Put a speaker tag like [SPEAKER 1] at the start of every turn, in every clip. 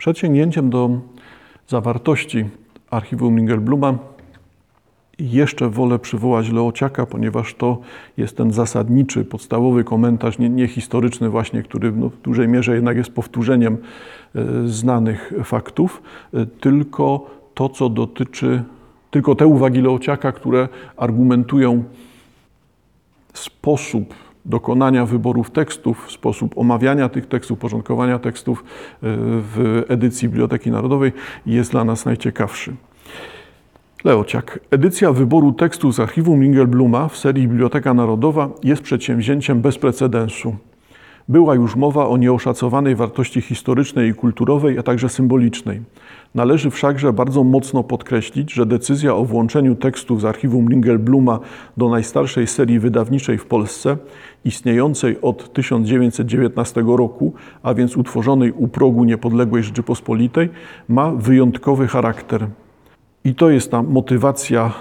[SPEAKER 1] Przed sięgnięciem do zawartości archiwum Ringelbluma jeszcze wolę przywołać Leociaka, ponieważ to jest ten zasadniczy, podstawowy komentarz, nie, nie właśnie, który no, w dużej mierze jednak jest powtórzeniem e, znanych faktów, e, tylko to, co dotyczy, tylko te uwagi Leociaka, które argumentują sposób dokonania wyborów tekstów, sposób omawiania tych tekstów, porządkowania tekstów e, w edycji Biblioteki Narodowej jest dla nas najciekawszy. Leociak. Edycja wyboru tekstu z archiwum Ringelbluma w serii Biblioteka Narodowa jest przedsięwzięciem bez precedensu. Była już mowa o nieoszacowanej wartości historycznej i kulturowej, a także symbolicznej. Należy wszakże bardzo mocno podkreślić, że decyzja o włączeniu tekstów z archiwum Ringelbluma do najstarszej serii wydawniczej w Polsce, istniejącej od 1919 roku, a więc utworzonej u progu niepodległej Rzeczypospolitej, ma wyjątkowy charakter. I to jest ta motywacja,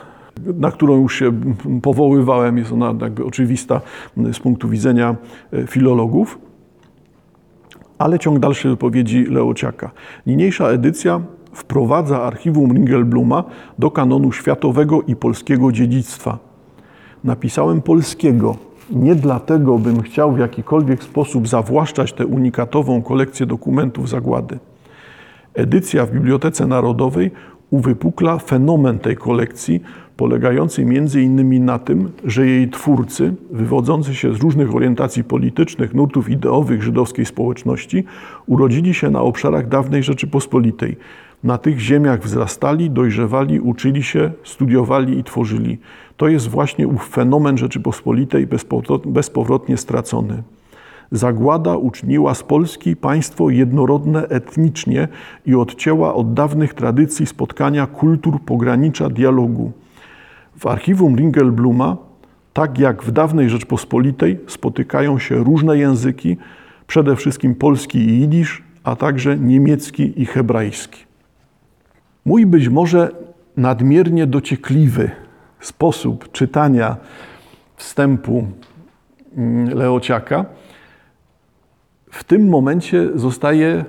[SPEAKER 1] na którą już się powoływałem, jest ona jakby oczywista z punktu widzenia e, filologów. Ale ciąg dalszy wypowiedzi Leociaka. Niniejsza edycja wprowadza archiwum Ringelbluma do kanonu światowego i polskiego dziedzictwa. Napisałem polskiego, nie dlatego, bym chciał w jakikolwiek sposób zawłaszczać tę unikatową kolekcję dokumentów zagłady. Edycja w Bibliotece Narodowej uwypukla fenomen tej kolekcji, polegający między innymi na tym, że jej twórcy, wywodzący się z różnych orientacji politycznych, nurtów ideowych żydowskiej społeczności, urodzili się na obszarach dawnej Rzeczypospolitej. Na tych ziemiach wzrastali, dojrzewali, uczyli się, studiowali i tworzyli. To jest właśnie ów fenomen Rzeczypospolitej bezpowrotnie stracony. Zagłada uczyniła z Polski państwo jednorodne etnicznie i odcięła od dawnych tradycji spotkania kultur pogranicza dialogu. W archiwum Ringelbluma, tak jak w dawnej Rzeczpospolitej, spotykają się różne języki, przede wszystkim polski i jidysz, a także niemiecki i hebrajski. Mój być może nadmiernie dociekliwy sposób czytania wstępu mm, Leociaka w tym momencie zostaje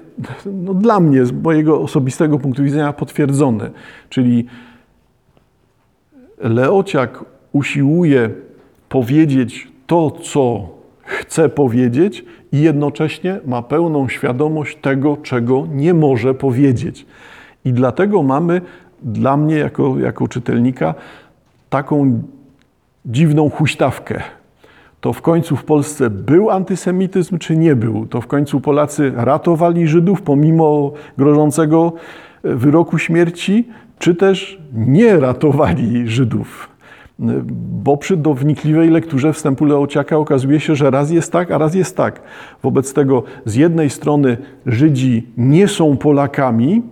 [SPEAKER 1] no, dla mnie, z mojego osobistego punktu widzenia, potwierdzony. Czyli Leociak usiłuje powiedzieć to, co chce powiedzieć, i jednocześnie ma pełną świadomość tego, czego nie może powiedzieć. I dlatego mamy dla mnie, jako, jako czytelnika, taką dziwną huśtawkę to w końcu w Polsce był antysemityzm, czy nie był? To w końcu Polacy ratowali Żydów pomimo grożącego wyroku śmierci, czy też nie ratowali Żydów? Bo przy downikliwej lekturze wstępu Leociaka okazuje się, że raz jest tak, a raz jest tak. Wobec tego z jednej strony Żydzi nie są Polakami,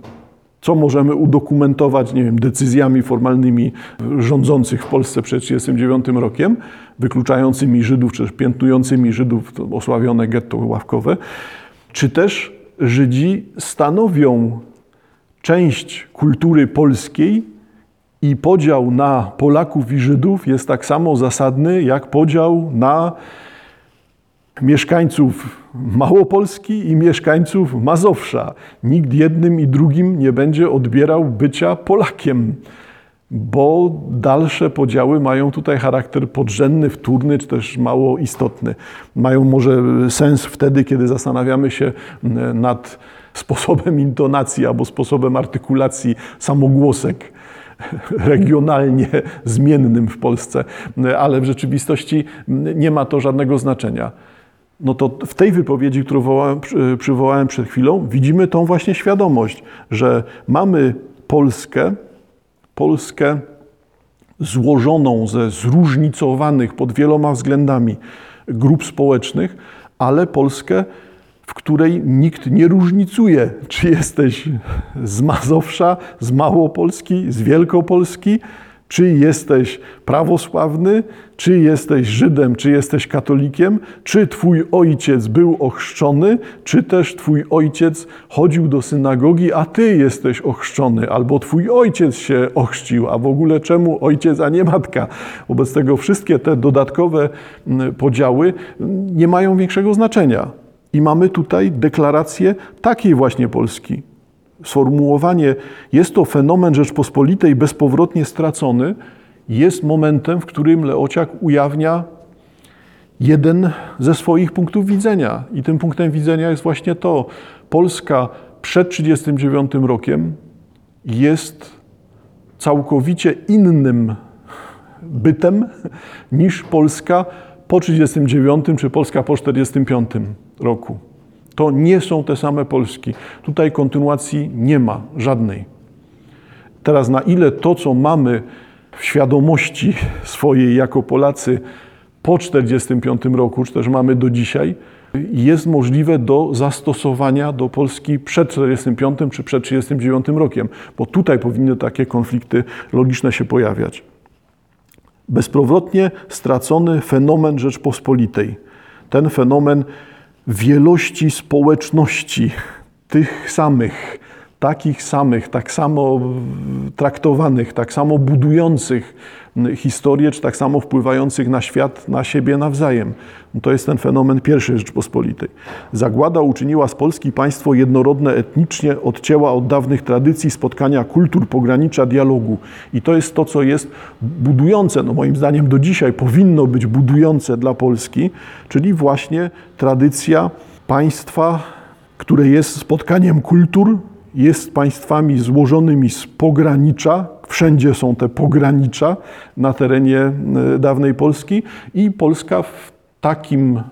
[SPEAKER 1] co możemy udokumentować, nie wiem, decyzjami formalnymi rządzących w Polsce przed 1939 rokiem, wykluczającymi Żydów, czy też piętnującymi Żydów, osławione getto ławkowe, czy też Żydzi stanowią część kultury polskiej i podział na Polaków i Żydów jest tak samo zasadny jak podział na mieszkańców Małopolski i mieszkańców Mazowsza. Nikt jednym i drugim nie będzie odbierał bycia Polakiem, bo dalsze podziały mają tutaj charakter podrzędny, wtórny, czy też mało istotny. Mają może sens wtedy, kiedy zastanawiamy się nad sposobem intonacji albo sposobem artykulacji samogłosek regionalnie zmiennym w Polsce, ale w rzeczywistości nie ma to żadnego znaczenia. No to w tej wypowiedzi, którą wołałem, przywołałem przed chwilą, widzimy tą właśnie świadomość, że mamy Polskę, Polskę złożoną ze zróżnicowanych pod wieloma względami grup społecznych, ale Polskę, w której nikt nie różnicuje, czy jesteś z Mazowsza, z Małopolski, z Wielkopolski, czy jesteś prawosławny, czy jesteś Żydem, czy jesteś katolikiem, czy twój ojciec był ochrzczony, czy też twój ojciec chodził do synagogi, a ty jesteś ochrzczony, albo twój ojciec się ochrzcił, a w ogóle czemu ojciec, a nie matka? Wobec tego wszystkie te dodatkowe mm, podziały mm, nie mają większego znaczenia. I mamy tutaj deklarację takiej właśnie Polski sformułowanie jest to fenomen Rzeczpospolitej bezpowrotnie stracony, jest momentem, w którym Leociak ujawnia jeden ze swoich punktów widzenia. I tym punktem widzenia jest właśnie to. Polska przed 1939 rokiem jest całkowicie innym bytem niż Polska po 1939 czy Polska po 1945 roku. To nie są te same Polski. Tutaj kontynuacji nie ma żadnej. Teraz, na ile to, co mamy w świadomości swojej jako Polacy po 1945 roku, czy też mamy do dzisiaj, jest możliwe do zastosowania do Polski przed 1945 czy przed 1939 rokiem, bo tutaj powinny takie konflikty logiczne się pojawiać. Bezpowrotnie stracony fenomen Rzeczpospolitej. Ten fenomen wielości społeczności, tych samych, takich samych, tak samo traktowanych, tak samo budujących historię, czy tak samo wpływających na świat, na siebie nawzajem. To jest ten fenomen pierwszej Rzeczpospolitej. Zagłada uczyniła z Polski państwo jednorodne etnicznie, odcięła od dawnych tradycji spotkania kultur, pogranicza dialogu. I to jest to, co jest budujące, no moim zdaniem do dzisiaj powinno być budujące dla Polski, czyli właśnie tradycja państwa, które jest spotkaniem kultur, jest państwami złożonymi z pogranicza, wszędzie są te pogranicza na terenie e, dawnej Polski i Polska w takim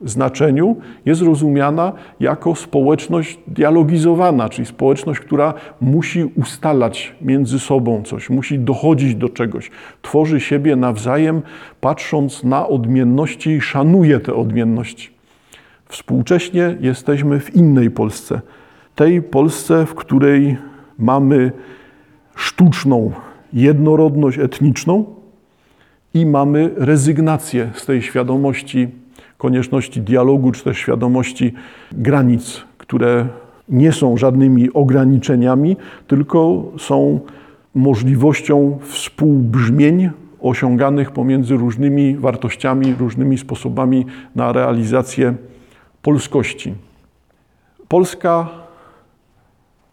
[SPEAKER 1] znaczeniu jest rozumiana jako społeczność dialogizowana, czyli społeczność, która musi ustalać między sobą coś, musi dochodzić do czegoś, tworzy siebie nawzajem, patrząc na odmienności i szanuje te odmienności. Współcześnie jesteśmy w innej Polsce tej Polsce, w której mamy sztuczną jednorodność etniczną i mamy rezygnację z tej świadomości konieczności dialogu, czy też świadomości granic, które nie są żadnymi ograniczeniami, tylko są możliwością współbrzmień osiąganych pomiędzy różnymi wartościami, różnymi sposobami na realizację polskości. Polska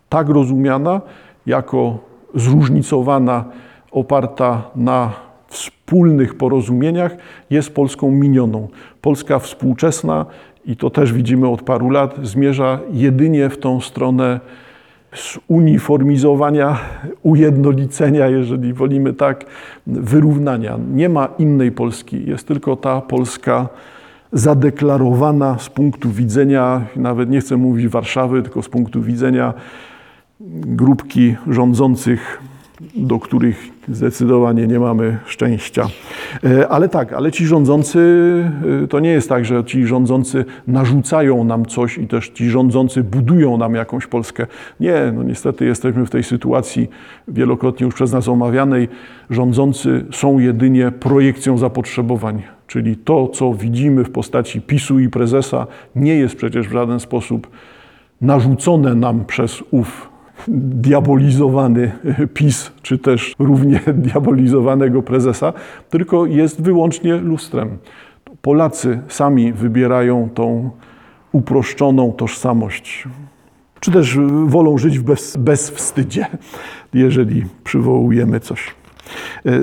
[SPEAKER 1] tak rozumiana jako zróżnicowana, oparta na wspólnych porozumieniach, jest Polską minioną. Polska współczesna, i to też widzimy od paru lat, zmierza jedynie w tą stronę zuniformizowania, ujednolicenia, jeżeli wolimy tak, wyrównania. Nie ma innej Polski, jest tylko ta Polska zadeklarowana z punktu widzenia, nawet nie chcę mówić Warszawy, tylko z punktu widzenia grupki rządzących, do których zdecydowanie nie mamy szczęścia. E, ale tak, ale ci rządzący, e, to nie jest tak, że ci rządzący narzucają nam coś i też ci rządzący budują nam jakąś Polskę. Nie, no niestety jesteśmy w tej sytuacji wielokrotnie już przez nas omawianej. Rządzący są jedynie projekcją zapotrzebowań. Czyli to, co widzimy w postaci PiSu i prezesa, nie jest przecież w żaden sposób narzucone nam przez ów diabolizowany PiS, czy też równie diabolizowanego prezesa, tylko jest wyłącznie lustrem. Polacy sami wybierają tą uproszczoną tożsamość, czy też wolą żyć bez, bezwstydzie, jeżeli przywołujemy coś.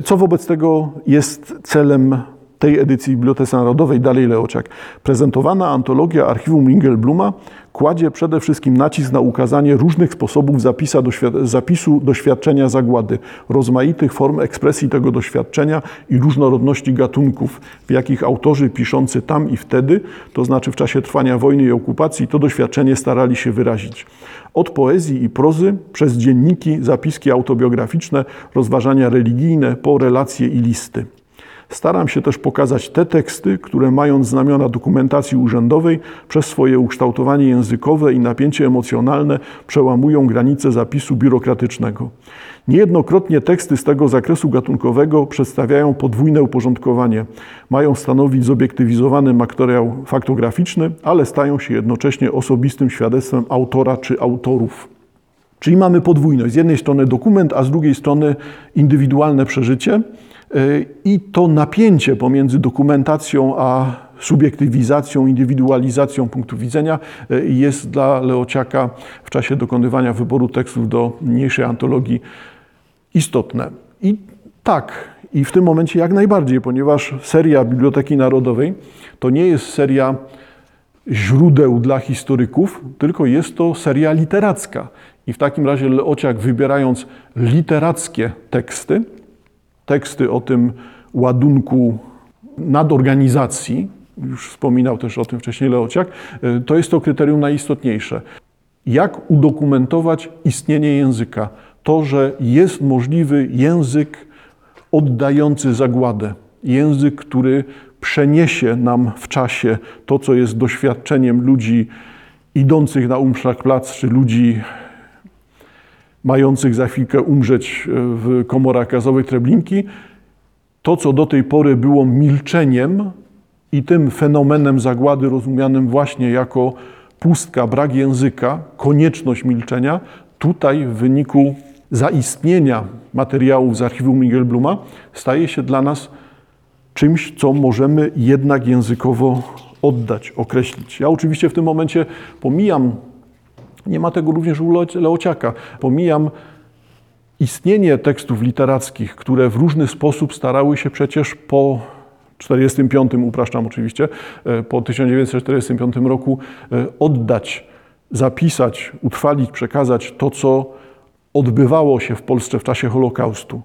[SPEAKER 1] Co wobec tego jest celem tej edycji Bibliotece Narodowej, dalej Leociak. Prezentowana antologia archiwum Ringelbluma kładzie przede wszystkim nacisk na ukazanie różnych sposobów zapisu doświadczenia zagłady, rozmaitych form ekspresji tego doświadczenia i różnorodności gatunków, w jakich autorzy piszący tam i wtedy, to znaczy w czasie trwania wojny i okupacji, to doświadczenie starali się wyrazić. Od poezji i prozy, przez dzienniki, zapiski autobiograficzne, rozważania religijne, po relacje i listy. Staram się też pokazać te teksty, które mając znamiona dokumentacji urzędowej, przez swoje ukształtowanie językowe i napięcie emocjonalne przełamują granice zapisu biurokratycznego. Niejednokrotnie teksty z tego zakresu gatunkowego przedstawiają podwójne uporządkowanie. Mają stanowić zobiektywizowany materiał faktograficzny, ale stają się jednocześnie osobistym świadectwem autora czy autorów. Czyli mamy podwójność. Z jednej strony dokument, a z drugiej strony indywidualne przeżycie. I to napięcie pomiędzy dokumentacją a subiektywizacją, indywidualizacją punktu widzenia jest dla Leociaka w czasie dokonywania wyboru tekstów do mniejszej antologii istotne. I tak, i w tym momencie jak najbardziej, ponieważ seria Biblioteki Narodowej to nie jest seria źródeł dla historyków, tylko jest to seria literacka. I w takim razie Leociak, wybierając literackie teksty, teksty o tym ładunku nadorganizacji, już wspominał też o tym wcześniej Leociak, to jest to kryterium najistotniejsze. Jak udokumentować istnienie języka? To, że jest możliwy język oddający zagładę, język, który przeniesie nam w czasie to, co jest doświadczeniem ludzi idących na Umschlagplatz, czy ludzi mających za chwilkę umrzeć w komorach gazowych Treblinki, to, co do tej pory było milczeniem i tym fenomenem zagłady rozumianym właśnie jako pustka, brak języka, konieczność milczenia, tutaj w wyniku zaistnienia materiałów z archiwum Bluma staje się dla nas czymś, co możemy jednak językowo oddać, określić. Ja oczywiście w tym momencie pomijam, nie ma tego również u Leociaka, pomijam istnienie tekstów literackich, które w różny sposób starały się przecież po 45, upraszczam oczywiście, e, po 1945 roku e, oddać, zapisać, utrwalić, przekazać to, co odbywało się w Polsce w czasie Holokaustu.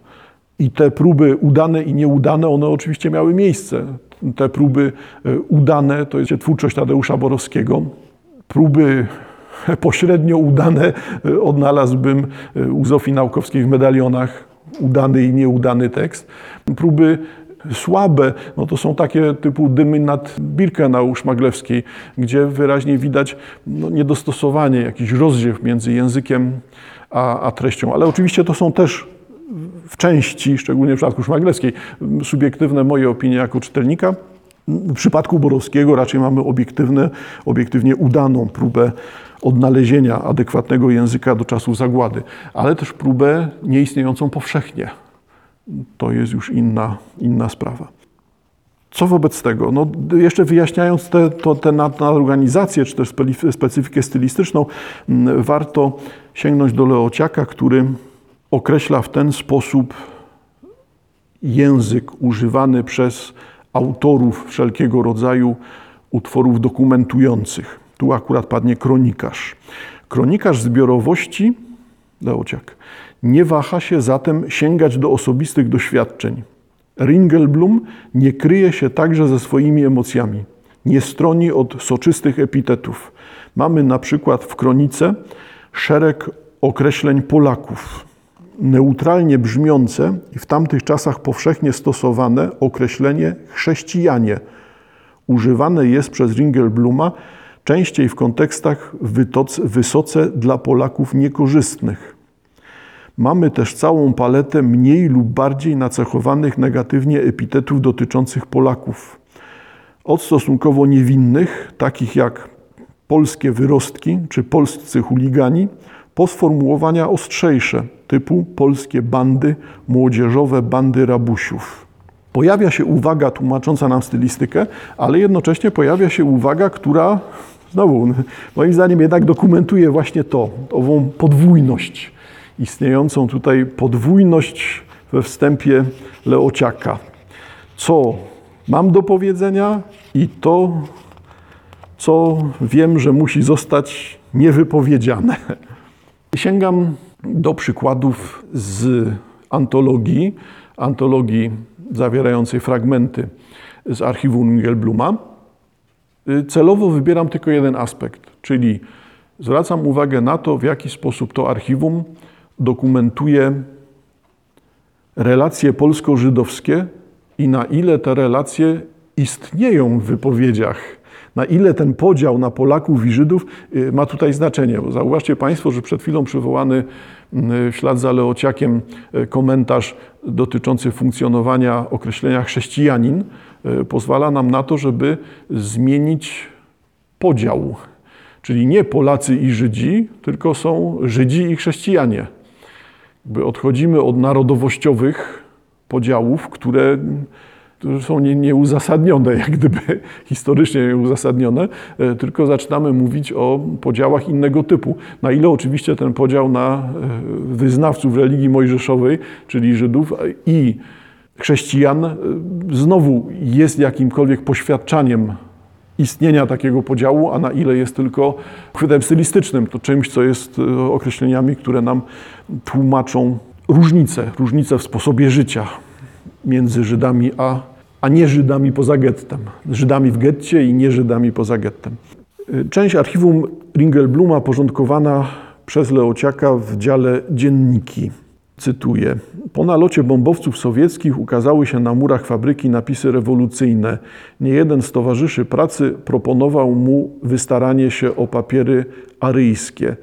[SPEAKER 1] I te próby udane i nieudane, one oczywiście miały miejsce. Te próby e, udane to jest twórczość Tadeusza Borowskiego. Próby pośrednio udane e, odnalazłbym e, u Zofii Naukowskiej w medalionach udany i nieudany tekst. Próby słabe, no to są takie typu dymy nad Birkenau Szmaglewskiej, gdzie wyraźnie widać no, niedostosowanie, jakiś rozdziew między językiem a, a treścią. Ale oczywiście to są też w części, szczególnie w przypadku Szmaglewskiej, subiektywne moje opinie jako czytelnika. W przypadku Borowskiego raczej mamy obiektywne, obiektywnie udaną próbę odnalezienia adekwatnego języka do czasów zagłady, ale też próbę nieistniejącą powszechnie. To jest już inna, inna sprawa. Co wobec tego? No, jeszcze wyjaśniając tę nadorganizację, czy też specyfikę stylistyczną, warto sięgnąć do Leociaka, który określa w ten sposób język używany przez autorów wszelkiego rodzaju utworów dokumentujących. Tu akurat padnie kronikarz. Kronikarz zbiorowości, Leociak, nie waha się zatem sięgać do osobistych doświadczeń. Ringelblum nie kryje się także ze swoimi emocjami. Nie stroni od soczystych epitetów. Mamy na przykład w kronice szereg określeń Polaków. Neutralnie brzmiące i w tamtych czasach powszechnie stosowane określenie chrześcijanie używane jest przez Ringelbluma częściej w kontekstach wysoce dla Polaków niekorzystnych. Mamy też całą paletę mniej lub bardziej nacechowanych negatywnie epitetów dotyczących Polaków. Od stosunkowo niewinnych, takich jak polskie wyrostki czy polscy chuligani, po sformułowania ostrzejsze, typu polskie bandy, młodzieżowe bandy rabusiów. Pojawia się uwaga tłumacząca nam stylistykę, ale jednocześnie pojawia się uwaga, która znowu, moim zdaniem, jednak dokumentuje właśnie to, ową podwójność, istniejącą tutaj podwójność we wstępie Leociaka. Co mam do powiedzenia i to, co wiem, że musi zostać niewypowiedziane. Sięgam do przykładów z antologii, antologii zawierającej fragmenty z archiwum Engelbluma. Celowo wybieram tylko jeden aspekt, czyli zwracam uwagę na to, w jaki sposób to archiwum dokumentuje relacje polsko-żydowskie i na ile te relacje istnieją w wypowiedziach na ile ten podział na Polaków i Żydów y, ma tutaj znaczenie. Bo zauważcie Państwo, że przed chwilą przywołany y, w ślad za Leociakiem y, komentarz dotyczący funkcjonowania określenia chrześcijanin pozwala nam na to, żeby zmienić podział. Czyli nie Polacy i Żydzi, tylko są Żydzi i chrześcijanie. Odchodzimy od narodowościowych podziałów, które które są nie, nieuzasadnione, jak gdyby historycznie nieuzasadnione, e, tylko zaczynamy mówić o podziałach innego typu. Na ile oczywiście ten podział na e, wyznawców religii mojżeszowej, czyli Żydów i chrześcijan, e, znowu jest jakimkolwiek poświadczaniem istnienia takiego podziału, a na ile jest tylko chwytem stylistycznym, to czymś, co jest określeniami, które nam tłumaczą różnice, różnice w sposobie życia między Żydami a, a nie Żydami poza gettem. Żydami w getcie i nie Żydami poza gettem. Część archiwum Ringelbluma porządkowana przez Leociaka w dziale Dzienniki. Cytuję. Po nalocie bombowców sowieckich ukazały się na murach fabryki napisy rewolucyjne. Niejeden z towarzyszy pracy proponował mu wystaranie się o papiery aryjskie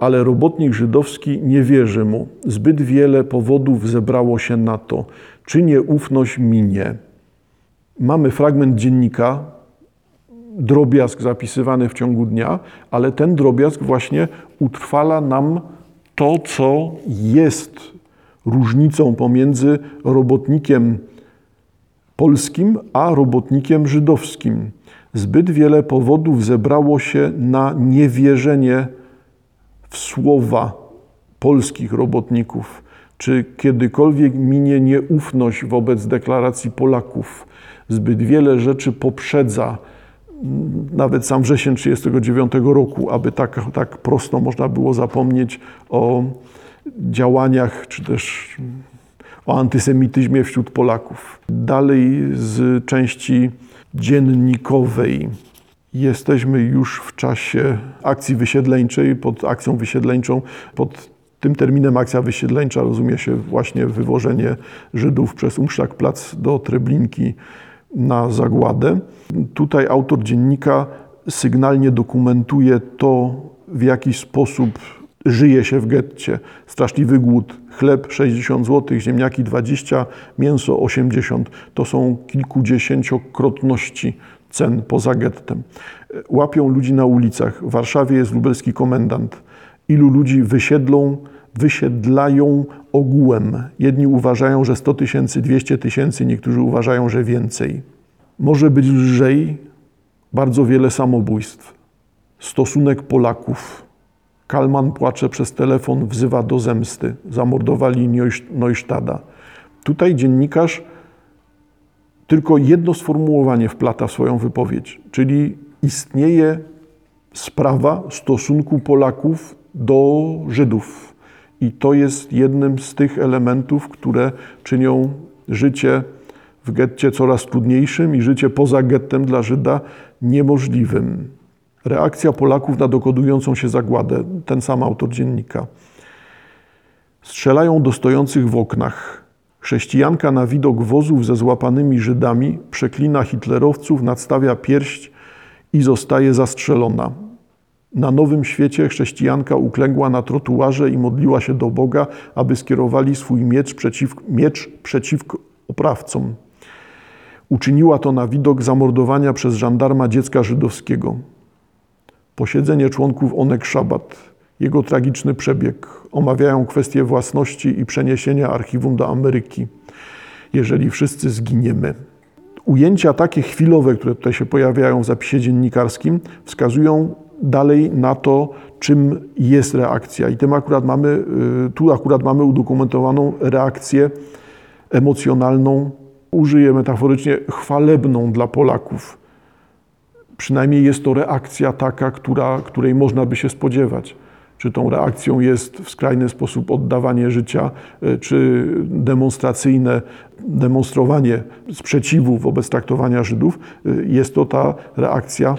[SPEAKER 1] ale robotnik żydowski nie wierzy mu. Zbyt wiele powodów zebrało się na to. Czy nieufność minie? Mamy fragment dziennika, drobiazg zapisywany w ciągu dnia, ale ten drobiazg właśnie utrwala nam to, co jest różnicą pomiędzy robotnikiem polskim a robotnikiem żydowskim. Zbyt wiele powodów zebrało się na niewierzenie w słowa polskich robotników, czy kiedykolwiek minie nieufność wobec deklaracji Polaków. Zbyt wiele rzeczy poprzedza nawet sam wrzesień 1939 roku, aby tak, tak prosto można było zapomnieć o działaniach, czy też o antysemityzmie wśród Polaków. Dalej z części dziennikowej. Jesteśmy już w czasie akcji wysiedleńczej. Pod akcją wysiedleńczą, pod tym terminem akcja wysiedleńcza rozumie się właśnie wywożenie Żydów przez Umszlak-Plac do Treblinki na zagładę. Tutaj autor dziennika sygnalnie dokumentuje to, w jaki sposób żyje się w getcie. Straszliwy głód, chleb 60 zł, ziemniaki 20, mięso 80. To są kilkudziesięciokrotności cen poza gettem. Łapią ludzi na ulicach. W Warszawie jest lubelski komendant. Ilu ludzi wysiedlą, wysiedlają ogółem. Jedni uważają, że 100 tysięcy, 200 tysięcy, niektórzy uważają, że więcej. Może być lżej, bardzo wiele samobójstw. Stosunek Polaków. Kalman płacze przez telefon, wzywa do zemsty. Zamordowali Neustada. Tutaj dziennikarz tylko jedno sformułowanie wplata w swoją wypowiedź, czyli istnieje sprawa stosunku Polaków do Żydów. I to jest jednym z tych elementów, które czynią życie w getcie coraz trudniejszym i życie poza gettem dla Żyda niemożliwym. Reakcja Polaków na dokodującą się zagładę, ten sam autor dziennika. Strzelają do stojących w oknach. Chrześcijanka na widok wozów ze złapanymi Żydami przeklina hitlerowców, nadstawia pierść i zostaje zastrzelona. Na Nowym Świecie chrześcijanka uklęgła na trotuarze i modliła się do Boga, aby skierowali swój miecz, przeciw, miecz przeciwko oprawcom. Uczyniła to na widok zamordowania przez żandarma dziecka żydowskiego. Posiedzenie członków Onek Szabat jego tragiczny przebieg, omawiają kwestie własności i przeniesienia archiwum do Ameryki, jeżeli wszyscy zginiemy. Ujęcia takie chwilowe, które tutaj się pojawiają w zapisie dziennikarskim, wskazują dalej na to, czym jest reakcja. I tym akurat mamy, y, tu akurat mamy udokumentowaną reakcję emocjonalną, użyję metaforycznie, chwalebną dla Polaków. Przynajmniej jest to reakcja taka, która, której można by się spodziewać czy tą reakcją jest w skrajny sposób oddawanie życia, e, czy demonstracyjne demonstrowanie sprzeciwu wobec traktowania Żydów, e, jest to ta reakcja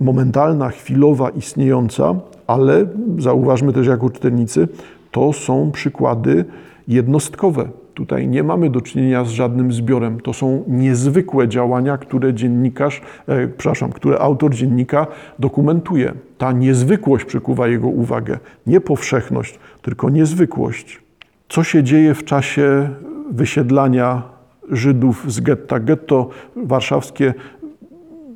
[SPEAKER 1] momentalna, chwilowa, istniejąca, ale zauważmy też jako czytelnicy, to są przykłady jednostkowe. Tutaj nie mamy do czynienia z żadnym zbiorem. To są niezwykłe działania, które dziennikarz, e, przepraszam, które autor dziennika dokumentuje. Ta niezwykłość przykuwa jego uwagę. Nie powszechność, tylko niezwykłość. Co się dzieje w czasie wysiedlania Żydów z getta? Getto warszawskie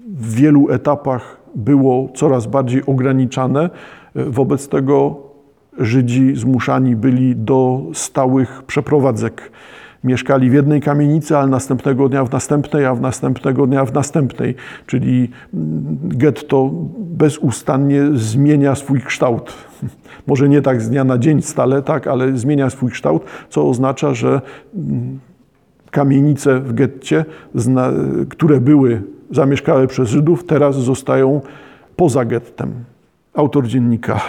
[SPEAKER 1] w wielu etapach było coraz bardziej ograniczane. Wobec tego Żydzi zmuszani byli do stałych przeprowadzek. mieszkali w jednej kamienicy, ale następnego dnia w następnej, a w następnego dnia w następnej. Czyli getto bezustannie zmienia swój kształt. Może nie tak z dnia na dzień stale, tak, ale zmienia swój kształt, co oznacza, że kamienice w getcie, które były zamieszkałe przez Żydów, teraz zostają poza gettem. Autor dziennika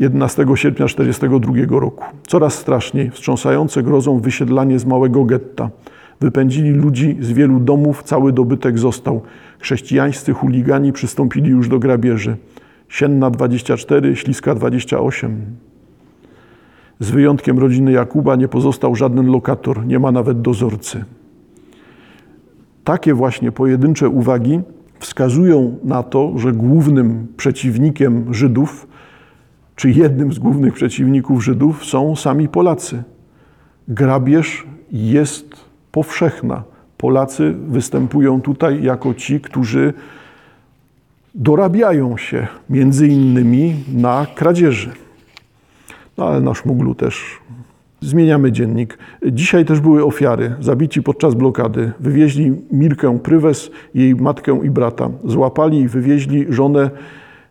[SPEAKER 1] 11 sierpnia 1942 roku. Coraz straszniej, wstrząsające grozą wysiedlanie z małego getta. Wypędzili ludzi z wielu domów, cały dobytek został. Chrześcijańscy chuligani przystąpili już do grabieży. Sienna 24, Śliska 28. Z wyjątkiem rodziny Jakuba nie pozostał żaden lokator, nie ma nawet dozorcy. Takie właśnie pojedyncze uwagi wskazują na to, że głównym przeciwnikiem Żydów, czy jednym z głównych przeciwników Żydów są sami Polacy. Grabież jest powszechna. Polacy występują tutaj jako ci, którzy dorabiają się między innymi na kradzieży. No ale na szmuglu też Zmieniamy dziennik. Dzisiaj też były ofiary, zabici podczas blokady. Wywieźli Mirkę Prywes, jej matkę i brata. Złapali i wywieźli żonę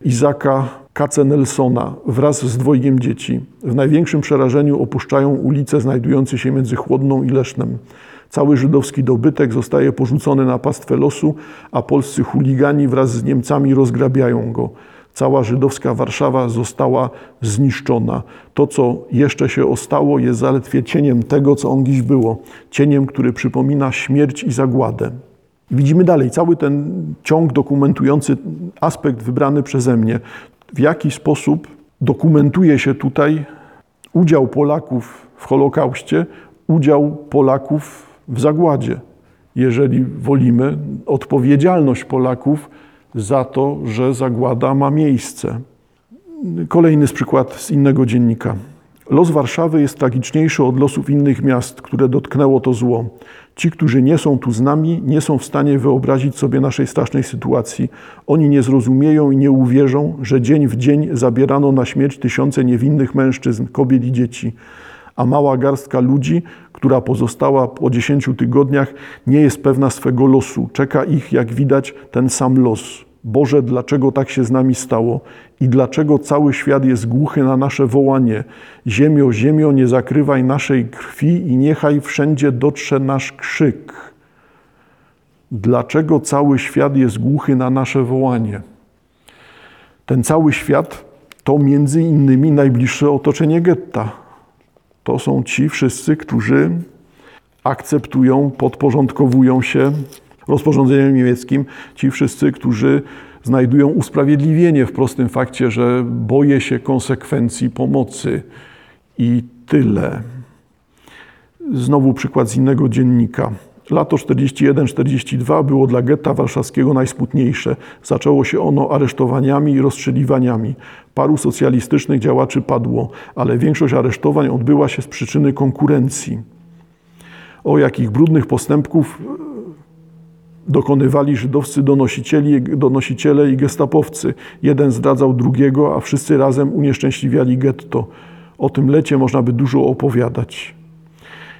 [SPEAKER 1] Izaka Kacenelsona wraz z dwojgiem dzieci. W największym przerażeniu opuszczają ulice znajdujące się między Chłodną i Lesznem. Cały żydowski dobytek zostaje porzucony na pastwę losu, a polscy chuligani wraz z Niemcami rozgrabiają go. Cała żydowska Warszawa została zniszczona. To, co jeszcze się ostało, jest zaledwie cieniem tego, co on dziś było. Cieniem, który przypomina śmierć i zagładę. Widzimy dalej cały ten ciąg dokumentujący aspekt wybrany przeze mnie. W jaki sposób dokumentuje się tutaj udział Polaków w Holokauście, udział Polaków w zagładzie. Jeżeli wolimy, odpowiedzialność Polaków za to, że zagłada ma miejsce. Kolejny z przykład z innego dziennika. Los Warszawy jest tragiczniejszy od losów innych miast, które dotknęło to zło. Ci, którzy nie są tu z nami, nie są w stanie wyobrazić sobie naszej strasznej sytuacji. Oni nie zrozumieją i nie uwierzą, że dzień w dzień zabierano na śmierć tysiące niewinnych mężczyzn, kobiet i dzieci a mała garstka ludzi, która pozostała po dziesięciu tygodniach, nie jest pewna swego losu. Czeka ich, jak widać, ten sam los. Boże, dlaczego tak się z nami stało i dlaczego cały świat jest głuchy na nasze wołanie? Ziemio, ziemio, nie zakrywaj naszej krwi i niechaj wszędzie dotrze nasz krzyk. Dlaczego cały świat jest głuchy na nasze wołanie? Ten cały świat to między innymi najbliższe otoczenie getta to są ci wszyscy, którzy akceptują, podporządkowują się rozporządzeniem niemieckim, ci wszyscy, którzy znajdują usprawiedliwienie w prostym fakcie, że boję się konsekwencji pomocy i tyle. Znowu przykład z innego dziennika. Lato 41-42 było dla getta warszawskiego najsmutniejsze. Zaczęło się ono aresztowaniami i rozstrzeliwaniami. Paru socjalistycznych działaczy padło, ale większość aresztowań odbyła się z przyczyny konkurencji. O jakich brudnych postępków e, dokonywali żydowscy donosicieli, donosiciele i gestapowcy. Jeden zdradzał drugiego, a wszyscy razem unieszczęśliwiali getto. O tym lecie można by dużo opowiadać.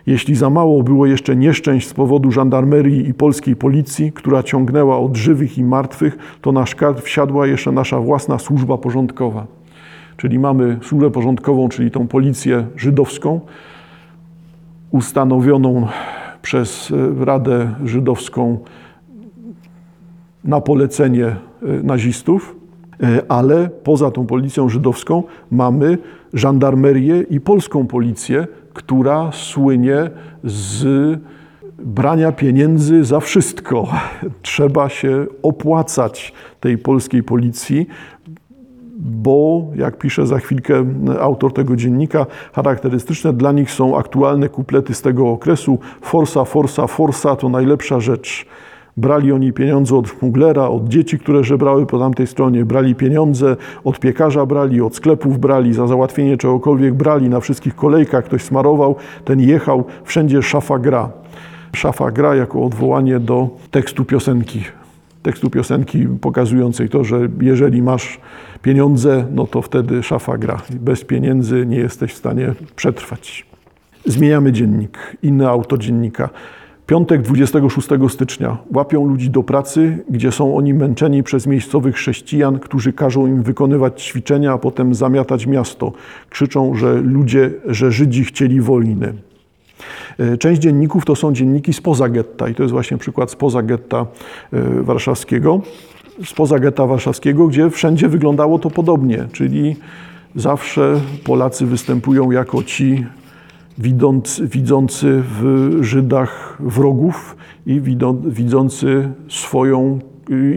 [SPEAKER 1] Jeśli za mało było jeszcze nieszczęść z powodu żandarmerii i polskiej policji, która ciągnęła od żywych i martwych, to na szkart wsiadła jeszcze nasza własna służba porządkowa. Czyli mamy służbę porządkową, czyli tą policję żydowską, ustanowioną przez e, Radę Żydowską na polecenie e, nazistów, e, ale poza tą policją żydowską mamy żandarmerię i polską policję, która słynie z brania pieniędzy za wszystko. Trzeba się opłacać tej polskiej policji, bo, jak pisze za chwilkę autor tego dziennika, charakterystyczne dla nich są aktualne kuplety z tego okresu. Forsa, forsa, forsa to najlepsza rzecz. Brali oni pieniądze od szmuglera, od dzieci, które żebrały po tamtej stronie, brali pieniądze, od piekarza brali, od sklepów brali, za załatwienie czegokolwiek brali, na wszystkich kolejkach ktoś smarował, ten jechał, wszędzie szafa gra. Szafa gra jako odwołanie do tekstu piosenki. Tekstu piosenki pokazującej to, że jeżeli masz pieniądze, no to wtedy szafa gra. Bez pieniędzy nie jesteś w stanie przetrwać. Zmieniamy dziennik. Inny autor dziennika. Piątek 26 stycznia. Łapią ludzi do pracy, gdzie są oni męczeni przez miejscowych chrześcijan, którzy każą im wykonywać ćwiczenia, a potem zamiatać miasto. Krzyczą, że ludzie, że Żydzi chcieli wojny. E, Część dzienników to są dzienniki spoza getta i to jest właśnie przykład spoza getta e, warszawskiego. Spoza getta warszawskiego, gdzie wszędzie wyglądało to podobnie, czyli zawsze Polacy występują jako ci widzący, widzący w Żydach wrogów i widzący swoją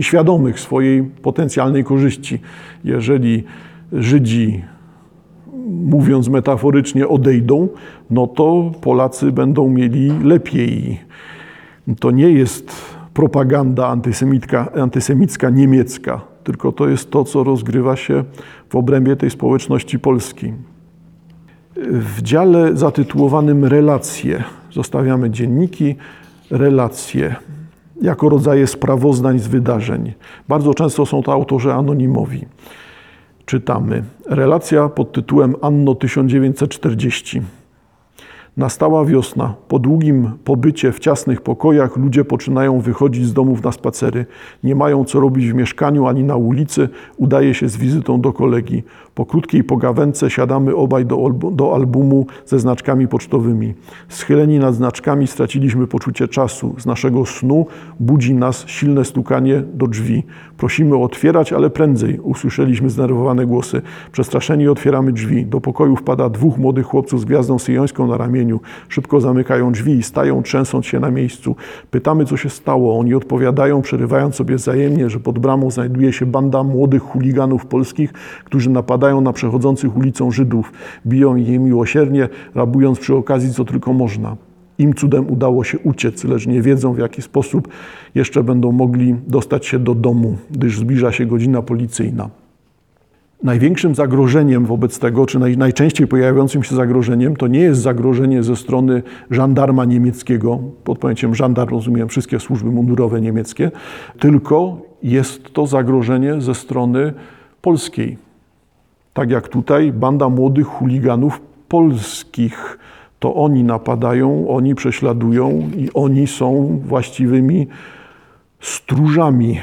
[SPEAKER 1] świadomych swojej potencjalnej korzyści. Jeżeli Żydzi mówiąc metaforycznie, odejdą, no to Polacy będą mieli lepiej. To nie jest propaganda antysemicka, antysemicka niemiecka, tylko to jest to, co rozgrywa się w obrębie tej społeczności polskiej. W dziale zatytułowanym Relacje zostawiamy dzienniki, relacje jako rodzaje sprawozdań z wydarzeń. Bardzo często są to autorzy anonimowi czytamy. Relacja pod tytułem Anno 1940. Nastała wiosna. Po długim pobycie w ciasnych pokojach ludzie poczynają wychodzić z domów na spacery. Nie mają co robić w mieszkaniu ani na ulicy. Udaje się z wizytą do kolegi. Po krótkiej pogawędce siadamy obaj do, do albumu ze znaczkami pocztowymi. Schyleni nad znaczkami straciliśmy poczucie czasu. Z naszego snu budzi nas silne stukanie do drzwi. Prosimy otwierać, ale prędzej. Usłyszeliśmy zdenerwowane głosy. Przestraszeni otwieramy drzwi. Do pokoju wpada dwóch młodych chłopców z gwiazdą syjońską na ramieniu. Szybko zamykają drzwi i stają, trzęsąc się na miejscu. Pytamy, co się stało. Oni odpowiadają, przerywając sobie wzajemnie, że pod bramą znajduje się banda młodych chuliganów polskich, którzy napadają na przechodzących ulicą Żydów. Biją je miłosiernie, rabując przy okazji, co tylko można. Im cudem udało się uciec, lecz nie wiedzą, w jaki sposób jeszcze będą mogli dostać się do domu, gdyż zbliża się godzina policyjna. Największym zagrożeniem wobec tego, czy naj, najczęściej pojawiającym się zagrożeniem, to nie jest zagrożenie ze strony żandarma niemieckiego, pod pojęciem żandarm rozumiem wszystkie służby mundurowe niemieckie, tylko jest to zagrożenie ze strony polskiej. Tak jak tutaj banda młodych chuliganów polskich. To oni napadają, oni prześladują i oni są właściwymi stróżami